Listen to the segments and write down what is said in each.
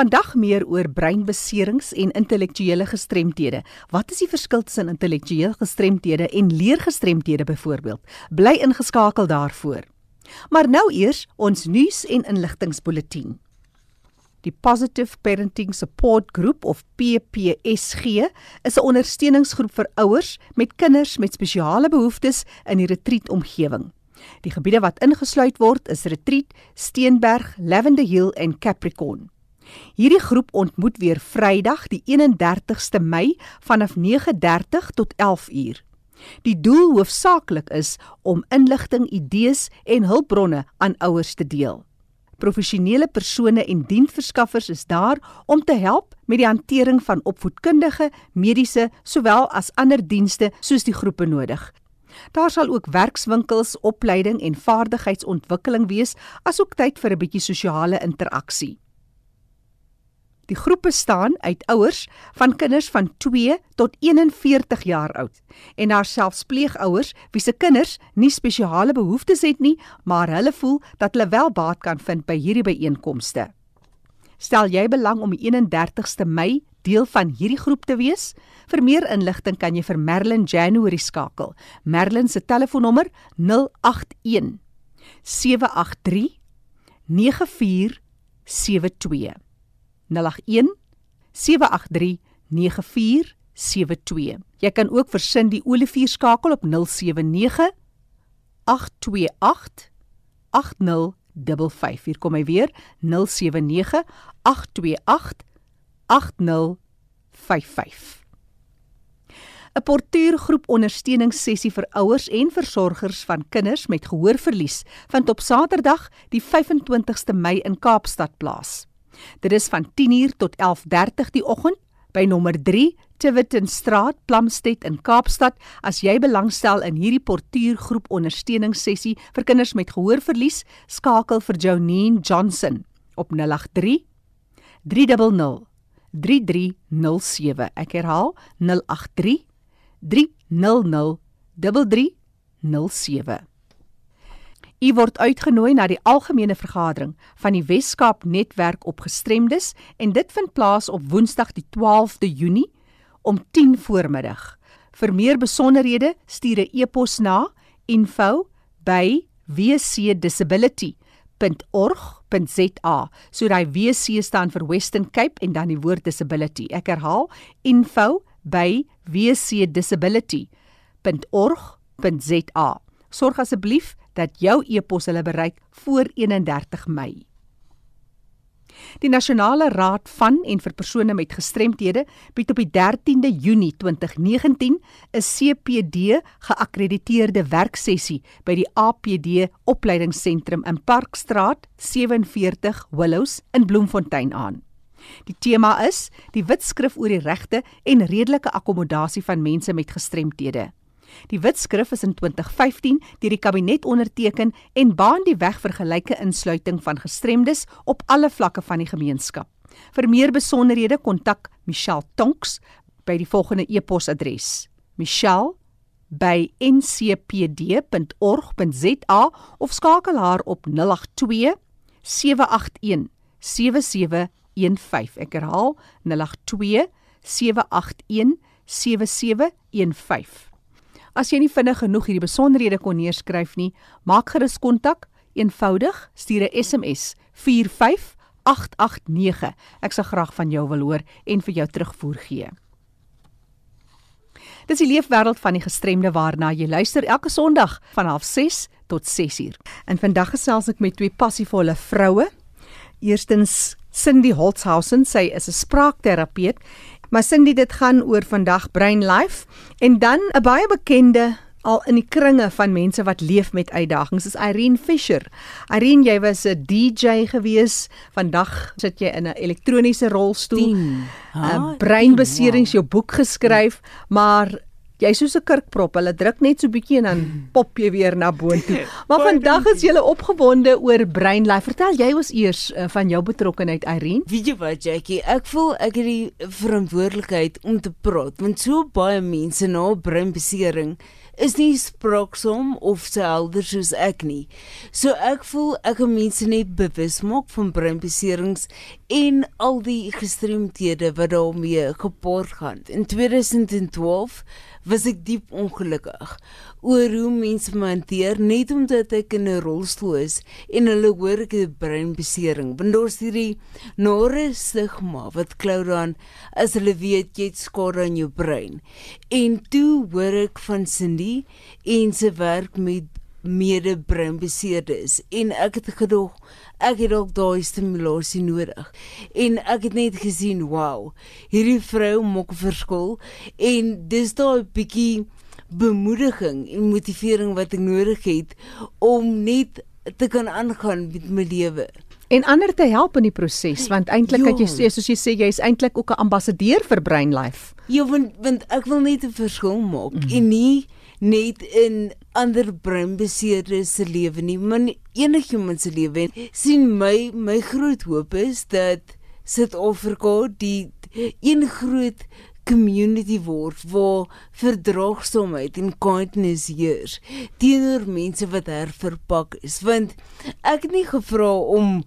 Vandag meer oor breinbeserings en intellektuele gestremthede. Wat is die verskil tussen intellektuele gestremthede en leergestremthede byvoorbeeld? Bly ingeskakel daarvoor. Maar nou eers ons nuus en inligtingspulsatie. Die Positive Parenting Support Group of PPSG is 'n ondersteuningsgroep vir ouers met kinders met spesiale behoeftes in die retreat-omgewing. Die gebiede wat ingesluit word is Retreat, Steenberg, Lavender Hill en Capricorn. Hierdie groep ontmoet weer Vrydag die 31ste Mei vanaf 9:30 tot 11:00. Die doel hoofsaaklik is om inligting, idees en hulpbronne aan ouers te deel. Professionele persone en diensverskaffers is daar om te help met die hantering van opvoedkundige, mediese sowel as ander dienste soos die groepe nodig. Daar sal ook werkswinkels, opleiding en vaardigheidsontwikkeling wees, asook tyd vir 'n bietjie sosiale interaksie. Die groep bestaan uit ouers van kinders van 2 tot 41 jaar oud en daar selfs pleegouers wie se kinders nie spesiale behoeftes het nie, maar hulle voel dat hulle wel baat kan vind by hierdie byeenkomste. Stel jy belang om die 31ste Mei deel van hierdie groep te wees? Vir meer inligting kan jy vir Merlin January skakel. Merlin se telefoonnommer 081 783 9472. 081 783 9472. Jy kan ook vir Cindy Olivier skakel op 079 828 8055. Hier kom hy weer 079 828 8055. 'n Portuïergroep ondersteuningssessie vir ouers en versorgers van kinders met gehoorverlies vind op Saterdag die 25ste Mei in Kaapstad plaas. Dit is van 10:00 tot 11:30 die oggend by nommer 3 Tivertonstraat, Plumstead in Kaapstad. As jy belangstel in hierdie portuïergroep ondersteuningssessie vir kinders met gehoorverlies, skakel vir Jonine Johnson op 083 300 3307. Ek herhaal 083 300 3307. U word uitgenooi na die algemene vergadering van die Wes-Kaap Netwerk op Gestremdes en dit vind plaas op Woensdag die 12de Junie om 10 voormiddag. Vir meer besonderhede stuur 'n e-pos na info@wcdisability.org.za. So daai WC staan vir Western Cape en dan die woord disability. Ek herhaal info@wcdisability.org.za. Sorg asseblief dat jou e-pos hulle bereik voor 31 Mei. Die Nasionale Raad van en vir persone met gestremthede bied op die 13de Junie 2019 'n CPD geakkrediteerde werksessie by die APD Opleidingsentrum in Parkstraat 47 Willows in Bloemfontein aan. Die tema is die wetskrif oor die regte en redelike akkommodasie van mense met gestremthede. Die wetskrif is in 2015 deur die kabinet onderteken en baan die weg vir gelyke insluiting van gestremdes op alle vlakke van die gemeenskap. Vir meer besonderhede kontak Michelle Tonks by die volgende e-posadres: michelle@ncpd.org.za of skakel haar op 082 781 7715. Ek herhaal 082 781 7715. As jy nie vinnig genoeg hierdie besonderhede kon neerskryf nie, maak gerus kontak eenvoudig, stuur 'n SMS 45889. Ek sal graag van jou wil hoor en vir jou terugvoer gee. Dis die leefwêreld van die gestremde waarna jy luister elke Sondag van 06:30 tot 6:00. En vandag gesels ek met twee passievolle vroue. Eerstens Cindy Holzhausen, sy is 'n spraakterapeut Maar Cindy, dit gaan oor vandag Brain Life en dan 'n baie bekende al in die kringe van mense wat leef met uitdagings is Irene Fisher. Irene, jy was 'n DJ gewees. Vandag sit jy in 'n elektroniese rolstoel. 'n uh, Breinbeserings jou boek geskryf, maar Jy's soos 'n kurkprop, hulle druk net so bietjie en dan pop jy weer na boontoe. Maar vandag is jy opgewonde oor Brain Life. Vertel jy ons eers uh, van jou betrokkeheid Irene? Weet jy wat Jackie, ek voel ek het die verantwoordelikheid om te praat want so baie mense na breinbesering is nie spraaksaam of se helder soos ek nie. So ek voel ek kan mense net bewus maak van breinbeserings en al die gestremthede wat daarmee gepaard gaan. In 2012 was ek diep ongelukkig oor hoe mense my hanteer net omdat ek in 'n rolstoel is en hulle hoor ek het breinbesering. Want daar's hierdie nare stigma wat klou dan as hulle weet jy het skade aan jou brein. En toe hoor ek van Cindy en sy werk met mede breinbeseerdes en ek het gedog ek het ook daai stimulasie nodig. En ek het net gesien wow hierdie vrou maak 'n verskil. En dis daai bietjie bemoediging en motivering wat ek nodig het om net te kan aangaan met my lewe. En ander te help in die proses want eintlik het jy sê soos jy sê jy's eintlik ook 'n ambassadeur vir Brain Life. Ja, want want ek wil net 'n verskil maak mm. en nie net in ander breinbeseerde se lewe nie, maar enigiemand se lewe. sien my my groot hoop is dat Suid-Afrika die een groot community word waar verdraagsaamheid en kindness heers teenoor mense wat herverpak is want ek het nie gevra om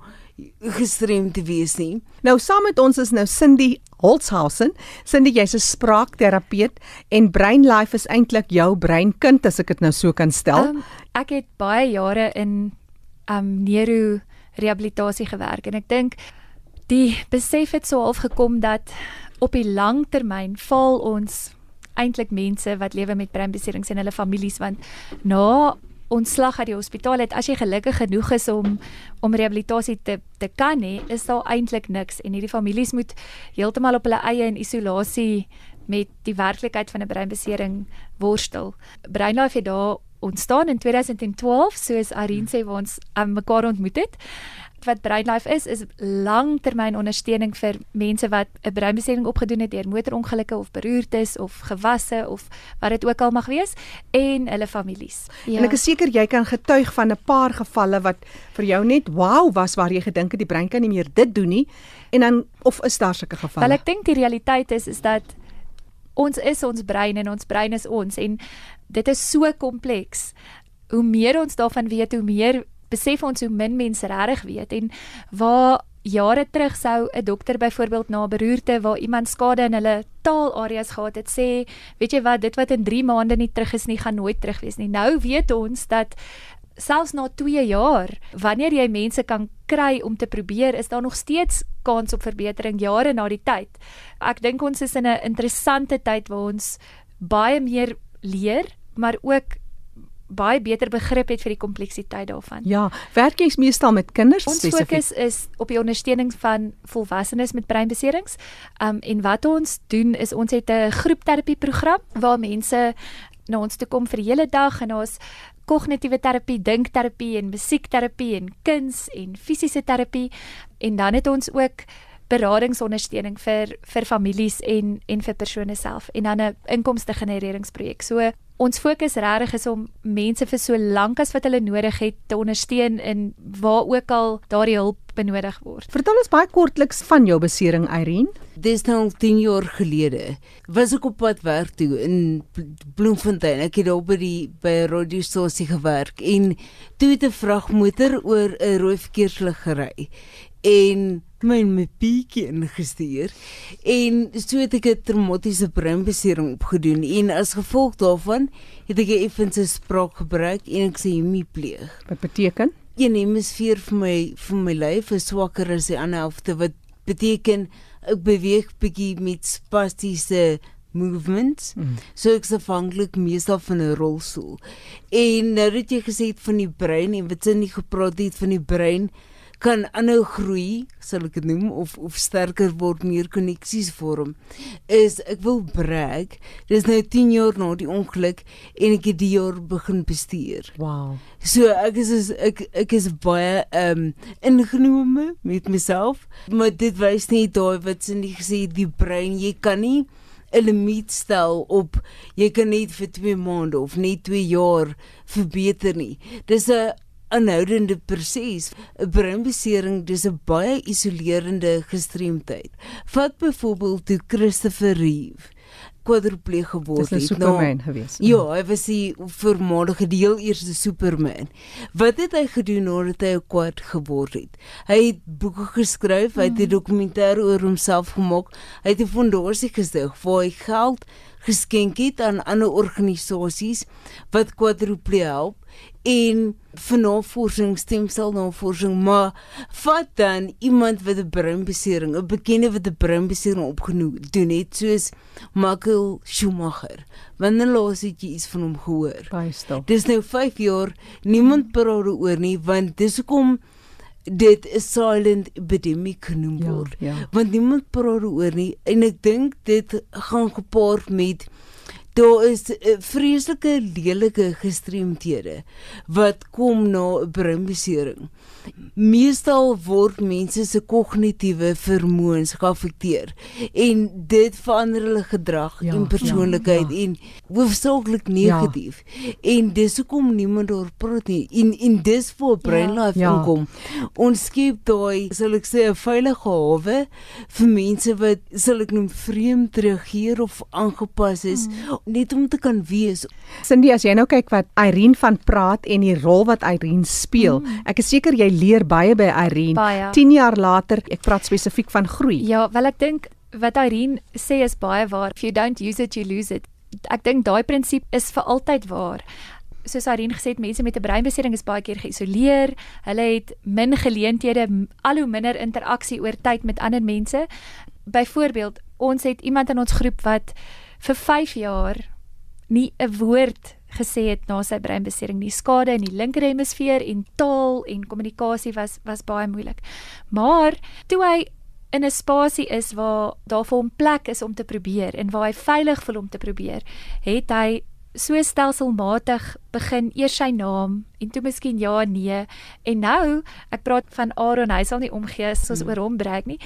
gestrem te wees nie. Nou saam met ons is nou Cindy Holzhausen. Cindy, jy's 'n spraakterapeut en Brain Life is eintlik jou breinkind as ek dit nou so kan stel. Um, ek het baie jare in um neuro rehabilitasie gewerk en ek dink die besef het so half gekom dat op die lang termyn val ons eintlik mense wat lewe met breinbeserings en hulle families want na ontslag uit die hospitaal het as jy gelukkig genoeg is om om rehabilitasie te te kan hê is daar eintlik niks. En hierdie families moet heeltemal op hulle eie in isolasie met die werklikheid van 'n breinbesering worstel. Brainlife het daar ontstaan in 2012 soos Irene sê waar ons um, mekaar ontmoet het wat BrainLife is is langtermynondersteuning vir mense wat 'n breinbeserings opgedoen het deur motorongelukke of beroertes of gewasse of wat dit ook al mag wees en hulle families. Ja. En ek is seker jy kan getuig van 'n paar gevalle wat vir jou net wow was waar jy gedink het die brein kan nie meer dit doen nie en dan of is daar sulke gevalle? Wel ek dink die realiteit is is dat ons is ons brein en ons brein is ons en dit is so kompleks. Hoe meer ons daarvan weet, hoe meer besef ons hoe min mense regtig weet en waar jare terug sou 'n dokter byvoorbeeld na 'n beroerte waar iemand skade in hulle taalareas gehad het sê, weet jy wat, dit wat in 3 maande nie terug is nie, gaan nooit terug wees nie. Nou weet ons dat selfs na 2 jaar, wanneer jy mense kan kry om te probeer, is daar nog steeds kans op verbetering jare na die tyd. Ek dink ons is in 'n interessante tyd waar ons baie meer leer, maar ook baie beter begrip het vir die kompleksiteit daarvan. Ja, werk jy meestal met kinders spesifiek? Ons fokus is op die ondersteuning van volwassenes met breinbeserings. Um en wat ons doen is ons het 'n groepterapie program waar mense na ons toe kom vir die hele dag en ons kognitiewe terapie, dinkterapie en musiekterapie en kuns en fisiese terapie en dan het ons ook beradingsondersteuning vir vir families en en vir persone self en dan 'n inkomste genereringsprojek. So ons fokus regtig is om mense vir so lank as wat hulle nodig het te ondersteun in waar ook al daardie hulp benodig word. Vertel ons baie kortliks van jou besering Irene. Dis nou 10 jaar gelede. Was ek op pad werk toe in Bloemfontein. Ek het op by die by 'n radiostasie gewerk en toe het 'n vragmotor oor 'n rooi verkeerslig gery. En my my bietjie ingestuur en so het ek 'n traumatiese breinbesering opgedoen en as gevolg daarvan het ek 'n effense spraak gebruik en ek sê hemipleeg. Wat beteken? Een hemisfeer vir my vir my lyf is swakker as die ander helfte wat beteken ek beweeg bietjie met spastiese movements. Mm. So ek se afhanklik meestal van 'n rolstoel. En nou het jy gesê van die brein en wat s'n nie gepraat het van die brein kan aanhou groei, sal ek dit noem of of sterker word, meer koneksies vorm. Is ek wil brag, dis nou 10 jaar na die ongeluk en ek het die jaar begin bestuur. Wow. So ek is, is ek ek is baie ehm um, ingenome met myself, maar dit wys net daai wat sy nie gesê die brein, jy kan nie 'n limiet stel op jy kan net vir 2 maande of net 2 jaar verbeter nie. Dis 'n aanhoudende proses. 'n Breinbesering dis 'n baie isolerende gestremdheid. Vat byvoorbeeld toe Christopher Reeve kwadripleeg geword Dis 'n het. Superman gewees. Ja, hy was die voormalige deel eerste Superman. Wat het hy gedoen nadat hy 'n kwad geword het? Hy het boeke geskryf, hy het 'n dokumentêr oor homself gemaak. Hy het 'n fondasie gestig waar hy geld geskenk het aan ander organisasies wat kwadripleeg help en vir navorsing, stemselnavorsing, maar vat dan iemand wat 'n breinbesering, 'n bekende wat 'n breinbesering opgedoen het soos Michael Schumacher. Wanneer laas het jy iets van hom gehoor? baie stil. Dis nou 5 jaar, niemand praat oor nie want dis hoekom dit 'n silent epidemic genoem Ja, word. ja. Want niemand praat oor nie en ek dink dit gaan gepaard met daar is 'n vreeslike lelike gestremthede wat kom na breinbesering. Meestal word mense se kognitiewe vermoëns geaffekteer en dit verander hulle gedrag Ja, en persoonlikheid ja, ja. en hoofsaaklik negatief. En dis hoekom niemand daar praat nie. En en dis waar Brainlife Ja. inkom. Ons skep daai, sal ek sê, 'n veilige hawe vir mense wat sal ek noem vreemd reageer of aangepas is Mm. Net om te kan wees. Cindy, as jy nou kyk wat Irene van praat en die rol wat Irene speel, mm. ek is seker jy leer baie by Irene. Baie. 10 jaar later, ek praat spesifiek van groei. Ja, wel ek dink wat Irene sê is baie waar. If you don't use it, you lose it. Ek dink daai prinsip is vir altyd waar. Soos Irene gesê het, mense met 'n breinbesering is baie keer geïsoleer. Hulle het min geleenthede, al hoe minder interaksie oor tyd met ander mense. Byvoorbeeld, ons het iemand in ons groep wat vir 5 jaar nie 'n woord gesê het na sy breinbesering nie. Skade in die linker hemisfeer en taal en kommunikasie was was baie moeilik. Maar toe hy in 'n spasie is waar daar vir hom plek is om te probeer en waar hy veilig voel om te probeer, het hy so stelselmatig begin eers sy naam en toe miskien ja nee. En nou ek praat van Aaron hy sal nie omgee as ons oor hom breek nie.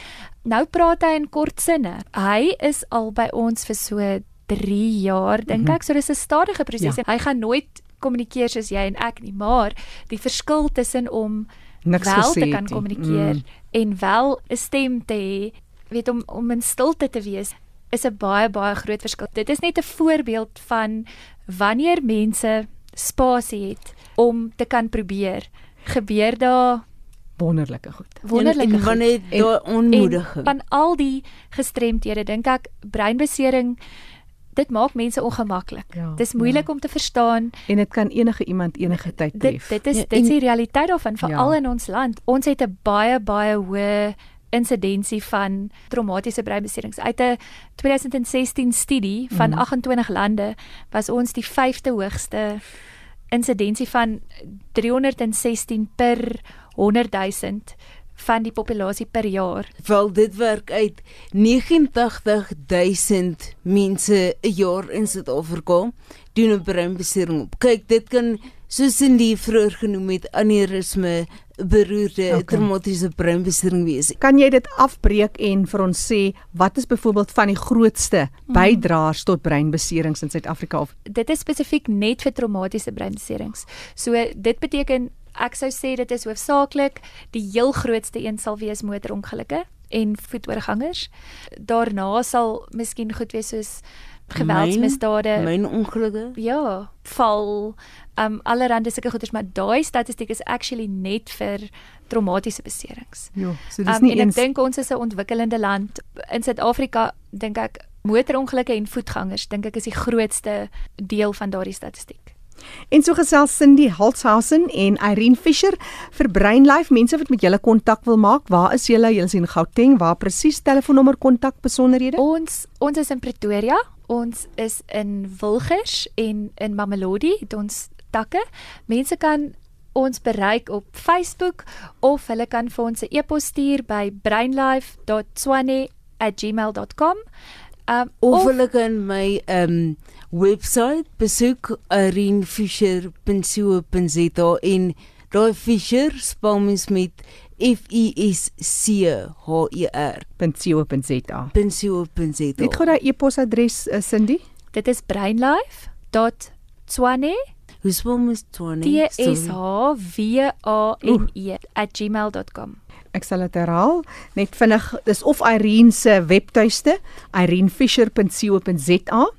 Nou praat hy in kort sinne. Hy is al by ons vir so 3 jaar dink ek. So dis 'n stadige proses Ja. hy gaan nooit kommunikeer soos jy en ek nie. Maar die verskil tussen om Niks wel te kan kommunikeer Mm. en wel 'n stem te hê, weet om om in stilte te wees is 'n baie baie groot verskil. Dit is net 'n voorbeeld van wanneer mense spasie het om te kan probeer, gebeur daar Wonderlike goed. wonderlike en, en goed. wanneer En- daar En onmoediging. van al die gestremthede dink ek breinbesering dit maak mense ongemaklik. Ja, Dis moeilik ja. om te verstaan. En dit kan enige iemand enige tyd Dit tref. dit is Ja, dit is en- die realiteit daarvan veral Ja. in ons land. Ons het 'n baie baie hoë insidensie van traumatiese breinbeserings. Uit 'n 2016 studie van Mhm. 28 lande was ons die 5de hoogste insidensie van 316 per 100 000 van die populasie per jaar. Wel dit werk uit 89000 mense 'n jaar in Suid-Afrika doen 'n breinbesering op. Kyk, dit kan soos in die vroeër genoem het aneurisme, beroerte, Okay. okay. traumatiese breinbesering wees. Kan jy dit afbreek en vir ons sê wat is byvoorbeeld van die grootste Mhm. bydraers tot breinbeserings in Suid-Afrika of dit is spesifiek net vir traumatiese breinbeserings. So dit beteken ek sou sê dit is hoofsaaklik die heel grootste een sal wees motorongelukke en voetoorgangers. Daarna sal miskien goed wees soos geweldsmisdade. Myn ongelukke. Ja, val, um allerhande sulke goeders, maar daai statistiek is actually net vir traumatiese beserings. Ja, so dis Um, nie en ek eens dink ons is 'n ontwikkelende land. In Suid-Afrika dink ek motorongelukke en voetgangers dink ek is die grootste deel van daardie statistiek. En so gesels Cindy Holzhausen en Irene Fischer vir Breinlife. Mense wat met julle kontak wil maak, waar is julle? Julle is in Gauteng. Waar presies? Telefoonnommer, kontak besonderhede? Ons ons is in Pretoria, ons is in Wilgers en in Mamelodi het ons takke. Mense kan ons bereik op Facebook of hulle kan vir ons 'n e-pos stuur by brainlife.swane@gmail.com. Um Of hulle kan my um, webwerf besoek arinefisher.co.za en daai Fisher spel mens met F I S C H E R. .co.za. .co.za. Net gou daai e-posadres uh, Cindy. dit is brainlife.swane Hoe spel mens Twane? T S H W A N E @gmail.com. Ek sal dit herhaal. Net vinnig, dis of Irene se webtuiste, irenefisher.co.za.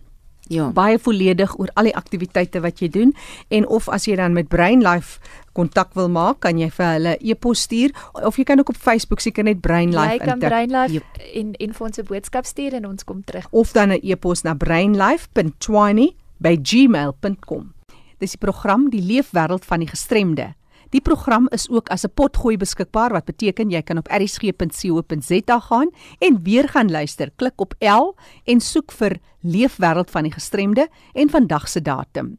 Ja. Baie volledig oor al die aktiwiteite wat jy doen en of as jy dan met Brain Life kontak wil maak, kan jy vir hulle e-pos stuur of jy kan ook op Facebook seker net Brain Life Jy kan intik. Brainlife Yep. en en vir ons 'n boodskap stuur en ons kom terug. of dan 'n e-pos na brainlife.twiny@gmail.com. Dis die program Die Leefwêreld van die Gestremde. Die program is ook as 'n potgooi beskikbaar wat beteken jy kan op erisg.co.za gaan en weer gaan luister. Klik op L en soek vir Leefwêreld van die Gestremde en vandag se datum.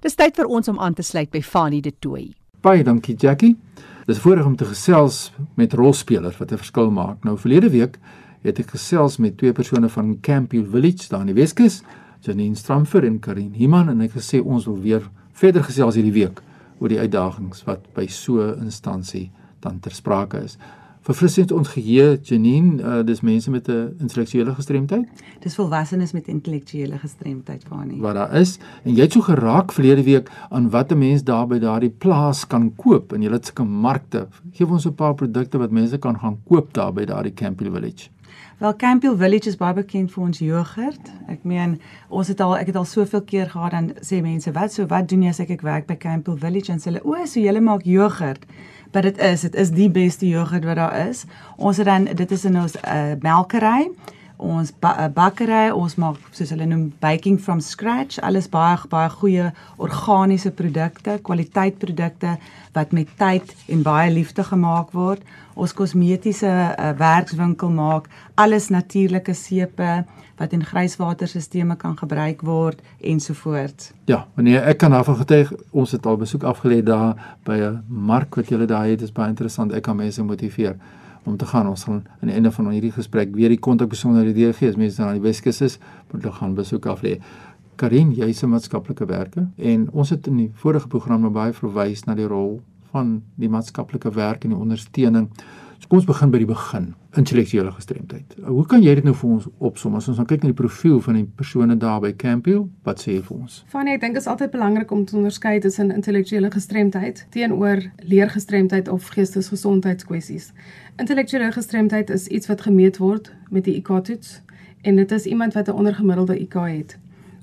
Dis tyd vir ons om aan te sluit by Fanie De Tooy. Baie dankie Jackie. Dis voorreg om te gesels met rolspelers wat 'n verskil maak. Nou verlede week het ek gesels met twee persone van Campbell Village daar in die Weskus, Janine Stramfer en Karin Himan en ek gesê ons wil weer verder gesels hierdie week oor die uitdagings wat by so 'n instansie dan ter sprake is. Verfris net ons geheue Janine, uh, dis mense met 'n intellektuele gestremdheid Dis volwassenes met intellektuele gestremdheid van nie. wat daar is en jy het so geraak verlede week aan wat 'n mens daar by daardie plaas kan koop en jy het sulke markte. Geef ons 'n paar produkte wat mense kan gaan koop daar by daardie Campbell Village. Wel Campbell Village is baie bekend vir ons jogurt. Ek meen, ons het al ek het al soveel keer gehad dan sê mense, "Wat so wat doen jy as ek ek werk by Campbell Village?" en sê hulle, "O, so julle maak jogurt." Maar dit is, dit is die beste jogurt wat daar is. Ons het dan dit is in ons uh, melkery ons ba uh, bakkery, ons maak soos hulle noem baking from scratch, alles baie baie goeie organiese produkte, kwaliteitprodukte wat met tyd en baie liefde gemaak word. Ons kosmetiese uh, werkswinkel maak alles natuurlike sepe wat in grijswaterstelsels kan gebruik word ensovoorts. Ja, wanneer ek kan daarvan getuig, ons het al besoek afgelê daar by 'n mark wat julle daar het, dis baie interessant. Ek kan mense motiveer om te gaan. Ons gaan aan die einde van hierdie gesprek weer die kontakbesonderhede gee as mense na die Weskus is, moet hulle gaan besoek aflê. Karin, jy's 'n maatskaplike werker en ons het in die vorige program nou baie verwys na die rol van die maatskaplike werk en die ondersteuning. So kom ons begin by die begin. Intellektuele gestremdheid. Hoe kan jy dit nou vir ons opsom as ons nou kyk na die profiel van die persone daar by Campbell? Wat sê jy vir ons? Fanny, ek dink dit is altyd belangrik om te onderskei tussen intellektuele gestremdheid teenoor leergestremdheid of geestesgesondheidskwessies. Intellektuele gestremdheid is iets wat gemeet word met die IQ-toets en dit is iemand wat 'n ondergemiddelde IQ het.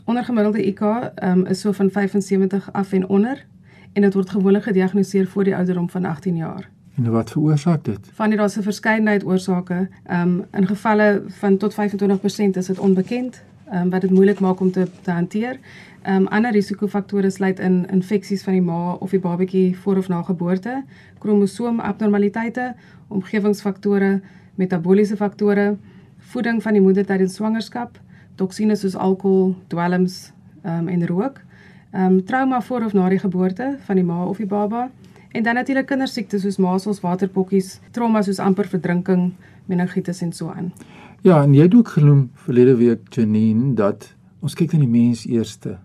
Ondergemiddelde IQ um, is so van 75 af en onder en dit word gewoonlik gediagnoseer voor die ouderdom van 18 jaar. En wat veroorsaak dit? Van die daar's 'n verskeidenheid oorsake. Ehm um, in gevalle van tot 25% is dit onbekend, ehm um, wat dit moeilik maak om te te hanteer. Ehm um, ander risikofaktore sluit in infeksies van die ma of die babatjie voor of na geboorte, kromosoomabnormaliteite, omgewingsfaktore, metabooliese faktore, voeding van die moeder tydens swangerskap, toksines soos alkohol, dwelms ehm um, en rook, ehm um, trauma voor of na die geboorte van die ma of die baba en dan natuurlik kindersiektes soos masels, waterpokkies, trauma soos amper verdrinking, meningitis en so aan. Ja, en jy het ook genoem verlede week Janine dat ons kyk na die mens eerste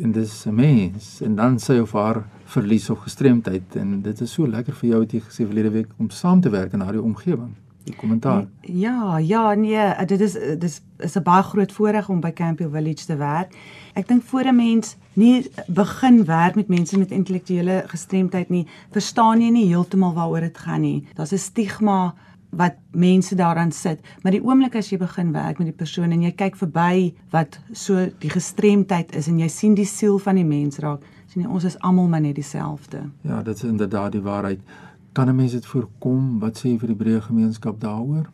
en dis 'n mens en dan sy of haar verlies of gestremdheid en dit is so lekker vir jou het jy gesê verlede week om saam te werk in daardie omgewing. Die kommentaar. Ja, ja, nee, dit is dis is 'n baie groot voorreg om by Campbell Village te werk. Ek dink voor 'n mens nie begin werk met mense met intellektuele gestremdheid nie, verstaan jy nie heeltemal waaroor dit gaan nie. Daar's 'n stigma wat mense daaraan sit, maar die oomblik as jy begin werk met die persoon en jy kyk verby wat so die gestremdheid is en jy sien die siel van die mens raak, sien jy ons is almal maar net dieselfde. Ja, dit is inderdaad die waarheid. Kan 'n mens dit voorkom? Wat sê jy vir die breë gemeenskap daaroor?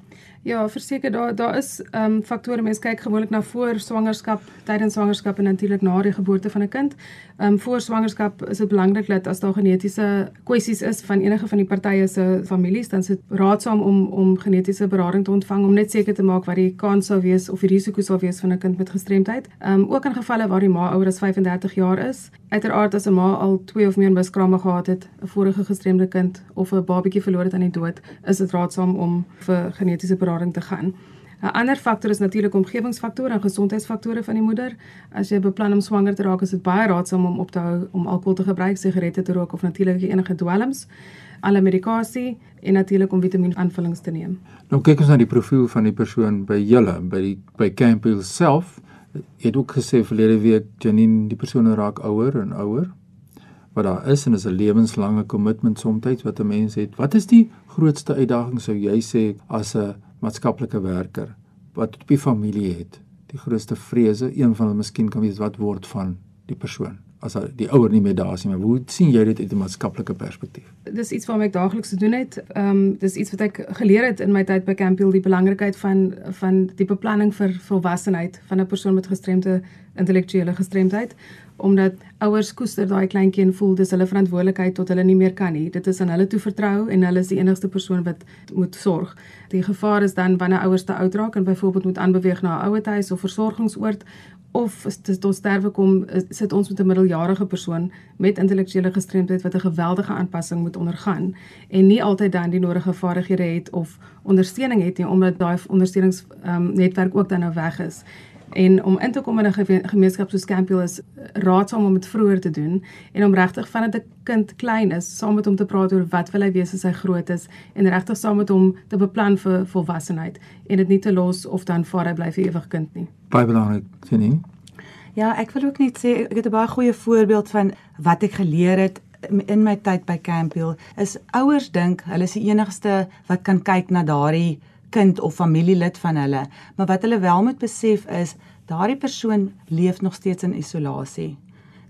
Ja, verseker daar daar is ehm um, faktore mense kyk gewoonlik na voor swangerskap, tydens swangerskap en natuurlik na die geboorte van 'n kind. Ehm um, voor swangerskap is dit belangrik dat as daar genetiese kwessies is van enige van die partye se families, dan is dit raadsaam om om genetiese berading te ontvang om net seker te maak wat die kans sou wees of die risiko sou wees van 'n kind met gestremdheid. Ehm um, ook in gevalle waar die ma ouer as 35 jaar is. Uiteraard as 'n ma al 2 of meer miskramme gehad het, 'n vorige gestremde kind of 'n babatjie verloor het aan die dood, is dit raadsaam om vir genetiese berading te gaan. 'n Ander faktor is natuurlik omgewingsfaktore en gesondheidsfaktore van die moeder. As jy beplan om swanger te raak, is dit baie raadsaam om op te hou om alkohol te gebruik, sigarette te rook of natuurlik enige dwelms, alle medikasie en natuurlik om vitamienaanvullings te neem. Nou kyk ons na die profiel van die persoon by julle by die by Campbell self Jy het ook gesê verlede week Janine, die persone raak ouer en ouer. Wat daar is en is 'n lewenslange kommitment soms wat 'n mens het. Wat is die grootste uitdaging sou jy sê as 'n maatskaplike werker wat op die familie het? Die grootste vrese, een van hulle miskien kan wees wat word van die persoon as die ouer nie meer daar is nie. Maar hoe sien jy dit uit 'n maatskaplike perspektief? Dis iets waarmee ek daagliks te doen het. Ehm um, dis iets wat ek geleer het in my tyd by Campiel, die belangrikheid van van die beplanning vir volwassenheid van 'n persoon met gestremde intellektuele gestremdheid omdat ouers koester daai kleintjie en voel dis hulle verantwoordelikheid tot hulle nie meer kan nie. Dit is aan hulle toe vertrou en hulle is die enigste persoon wat moet sorg. Die gevaar is dan wanneer ouers te oud raak en byvoorbeeld moet aanbeweeg na 'n ouerhuis of versorgingsoord of tot sterwe kom sit ons met 'n middeljarige persoon met intellektuele gestremdheid wat 'n geweldige aanpassing moet ondergaan en nie altyd dan die nodige vaardighede het of ondersteuning het nie omdat daai ondersteuningsnetwerk um, ook dan nou weg is. En om in te kom in 'n gemeenskap soos Campiel is raadsaam om dit vroeër te doen en om regtig vanaf 'n kind klein is saam met hom te praat oor wat wil hy wees as hy groot is en regtig saam met hom te beplan vir volwassenheid en dit nie te los of dan vaar hy bly vir ewig kind nie. Baie belangrik, sien jy? Ja, ek wil ook net sê ek het 'n baie goeie voorbeeld van wat ek geleer het in my tyd by Campiel is ouers dink hulle is die enigste wat kan kyk na daardie kind of familielid van hulle, maar wat hulle wel moet besef is daardie persoon leef nog steeds in isolasie.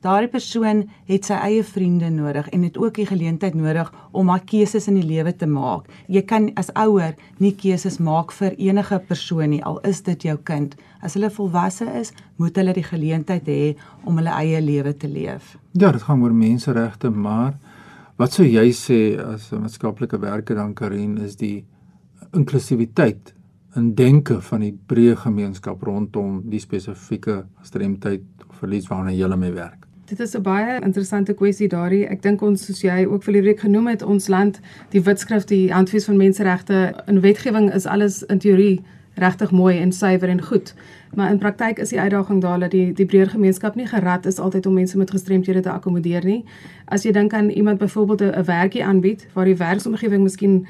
Daardie persoon het sy eie vriende nodig en het ook die geleentheid nodig om haar keuses in die lewe te maak. Jy kan as ouer nie keuses maak vir enige persoon nie, al is dit jou kind. As hulle volwasse is, moet hulle die geleentheid hê om hulle eie lewe te leef. Ja, dit gaan oor menseregte, maar wat sou jy sê as 'n maatskaplike werker dan Karin is die inklusiwiteit in denke van die breë gemeenskap rondom die spesifieke gestremdheid of verlies waarna jy mee werk. Dit is 'n baie interessante kwessie daarin. Ek dink ons soos jy ook vir die week genoem het, ons land, die Witskrif, die Handves van Menseregte in wetgewing is alles in teorie regtig mooi en suiwer en goed. Maar in praktyk is die uitdaging daar dat die die breër gemeenskap nie gerad is altyd om mense met gestremthede te akkommodeer nie. As jy dink aan iemand byvoorbeeld 'n werkie aanbied waar die werksomgewing miskien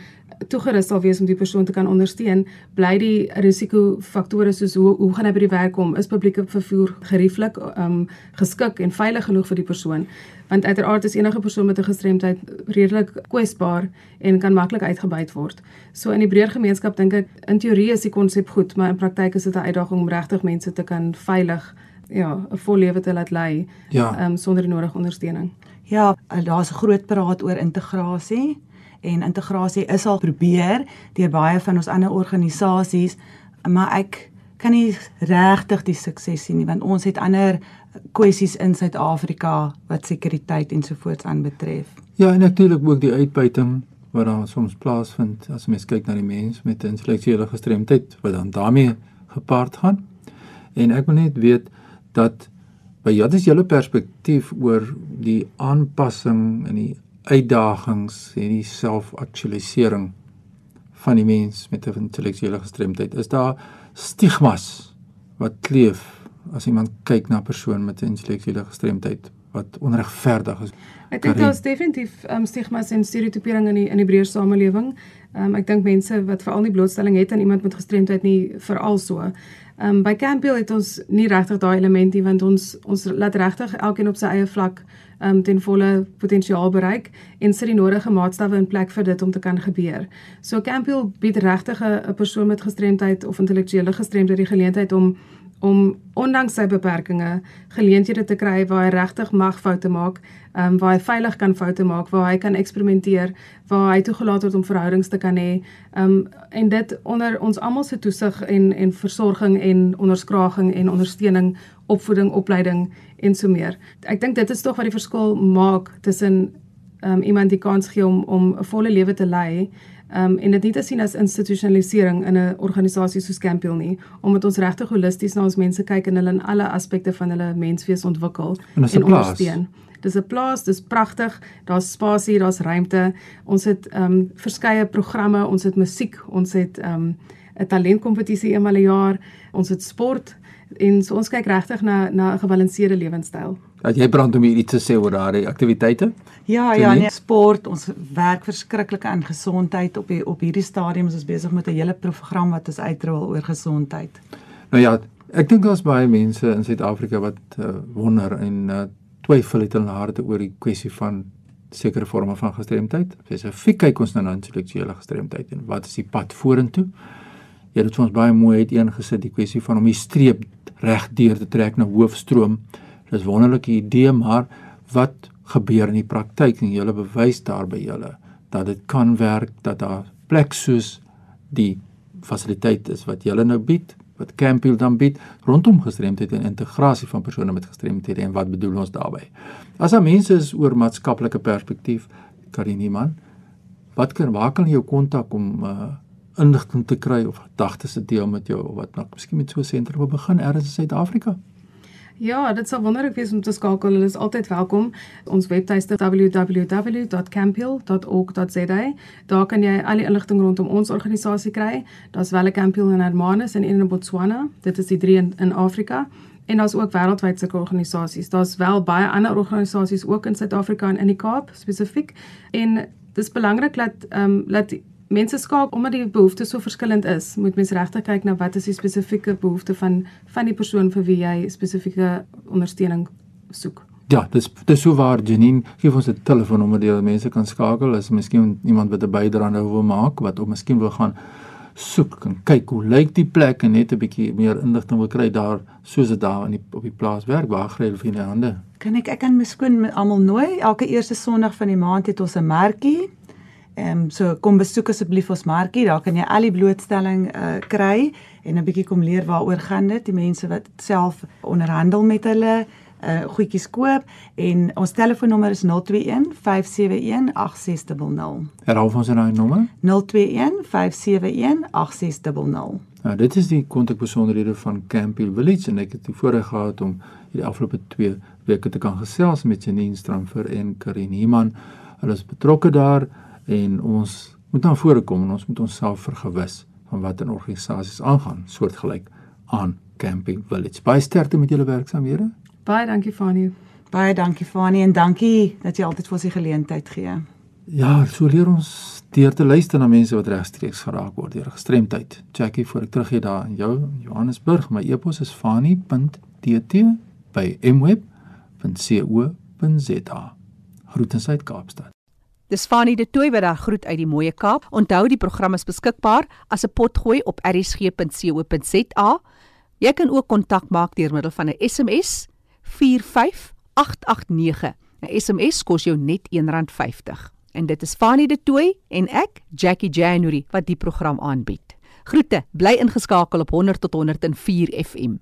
toegerus sal wees om die persoon te kan ondersteun, bly die risikofaktore soos hoe hoe gaan hy by die werk kom, is publieke vervoer gerieflik, um geskik en veilig genoeg vir die persoon? Want uiteraard is enige persoon met 'n gestremdheid redelik kwesbaar en kan maklik uitgebuit word. So in die breër gemeenskap dink ek in teorie is die konsep goed, maar in praktyk is dit 'n uitdaging om regtig mense te kan veilig ja, 'n vol lewe te laat lei ja. um sonder die nodige ondersteuning. Ja, daar's 'n groot praat oor integrasie en integrasie is al probeer deur baie van ons ander organisasies, maar ek kan nie regtig die sukses sien nie want ons het ander kwessies in Suid-Afrika wat sekuriteit ensovoorts aanbetref. Ja, en natuurlik ook die uitbuiting wat daar soms plaasvind as mens kyk na die mens met intellektuele gestremdheid wat dan daarmee gepaard gaan. En ek wil net weet dat by jou dis julle perspektief oor die aanpassing en die uitdagings en die selfaktualisering van die mens met 'n intellektuele gestremdheid. Is daar stigmas wat kleef as iemand kyk na 'n persoon met 'n intellektuele gestremdheid wat onregverdig is? Ek dink daar's definitief um, stigmas en stereotipering in die in die breër samelewing. Um, ek dink mense wat veral nie blootstelling het aan iemand met gestremdheid nie veral so. Ehm um, by Campiel het ons nie regtig daai elementie want ons ons laat regtig elkeen op sy eie vlak um, ten volle potensiaal bereik en sit die nodige maatstawwe in plek vir dit om te kan gebeur. So Campiel bied regtig 'n persoon met gestremdheid of intellektuele gestremdheid die geleentheid om om ondanks sy beperkings geleenthede te kry waar hy regtig mag foute maak, ehm um, waar hy veilig kan foute maak, waar hy kan eksperimenteer, waar hy toegelaat word om verhoudings te kan hê. Ehm um, en dit onder ons almal se toesig en en versorging en onderskraging en ondersteuning, opvoeding, opleiding en so meer. Ek dink dit is tog wat die verskil maak tussen um, iemand die kans gee om om 'n volle lewe te lei um, en dit nie te sien as institusionalisering in 'n organisasie soos Campiel nie, omdat ons regtig holisties na ons mense kyk en hulle in alle aspekte van hulle menswees ontwikkel en, en ondersteun. Dis 'n plaas, dis pragtig. Daar's spasie, daar's ruimte. Ons het ehm um, verskeie programme, ons het musiek, ons het ehm um, 'n talentkompetisie eenmal 'n jaar, ons het sport en so ons kyk regtig na na 'n gebalanseerde lewenstyl. Dat jy brand om iets te sê oor daardie aktiwiteite? Ja, ja, nee, sport, ons werk verskriklik aan gesondheid op die op hierdie stadium is ons besig met 'n hele program wat ons uitrol oor gesondheid. Nou ja, Ek dink daar's baie mense in Suid-Afrika wat uh, wonder en uh, twyfel het in hulle harte oor die kwessie van sekere forme van gestremdheid. Spesifiek kyk ons nou na intellektuele gestremdheid en wat is die pad vorentoe? Jy het ons baie mooi uiteengesit die kwessie van om die streep reg deur te trek na hoofstroom. Dis wonderlike idee, maar wat gebeur in die praktyk en julle bewys daar by julle dat dit kan werk dat daar plek soos die fasiliteit is wat julle nou bied wat Campbell dan bied rondom gestremdheid en integrasie van persone met gestremdhede en wat bedoel ons daarmee? As daar mense is oor maatskaplike perspektief, Karin Iman, wat kan waar kan jy jou kontak om uh, inligting te kry of gedagtes te deel met jou of wat nou miskien met so 'n sentrum begin ergens in Suid-Afrika? Ja, dit sal wonderlik wees om te skakel. Hulle is altyd welkom. Ons webtuiste www.campiel.org.za. Daar kan jy al die inligting rondom ons organisasie kry. Daar's wel 'n Campiel in Hermanus en een in Botswana. Dit is die drie in, in Afrika. En daar's ook wêreldwyd sulke organisasies. Daar's wel baie ander organisasies ook in Suid-Afrika en in die Kaap spesifiek. En dis belangrik dat ehm um, dat mense skaap omdat die behoeftes so verskillend is, moet mens regtig kyk na wat is die spesifieke behoefte van van die persoon vir wie jy spesifieke ondersteuning soek. Ja, dis dis so waar Janine, gee ons 'n telefoonnommer deur mense kan skakel as miskien iemand wat 'n bydrae nou wil maak wat of miskien wil gaan soek en kyk hoe lyk die plek en net 'n bietjie meer inligting wil kry daar soos dit daar in die op die plaas werk waar gry hulle vir die hande. Kan ek ek kan miskoen almal nooi elke eerste Sondag van die maand het ons 'n merkie Ehm um, so kom besoek asseblief ons markie, daar kan jy al die blootstelling uh kry en 'n bietjie kom leer waaroor gaan dit, die mense wat self onderhandel met hulle uh goedjies koop en ons telefoonnommer is 021 571 8600. Herhaal ons nou die nommer? 021 571 8600. Nou dit is die kontakbesonderhede van Campbell Village en ek het die voorreg gehad om hierdie afgelope 2 weke te kan gesels met Janine Stramfer en Karin Iman. Hulle is betrokke daar en ons moet na vore kom en ons moet onsself vergewis van wat in organisasies aangaan soortgelyk aan Camping Village. Baie sterkte met julle werksamehede. Baie dankie Fanie. Baie dankie Fanie en dankie dat jy altyd vir ons die geleentheid gee. Ja, so leer ons deur te luister na mense wat regstreeks geraak word deur gestremdheid. Jackie, voor ek terug gee daar in jou Johannesburg, my e-pos is fanie.dt@mweb.co.za. Groete uit Kaapstad. Dis Fanie de Tooi wat daar groet uit die mooie Kaap. Onthou die program is beskikbaar as 'n potgooi op rsg.co.za. Jy kan ook kontak maak deur middel van 'n SMS 45889. 'n SMS kos jou net R1.50. En dit is Fanie de Tooi en ek, Jackie January, wat die program aanbied. Groete, bly ingeskakel op 100 tot 104 FM.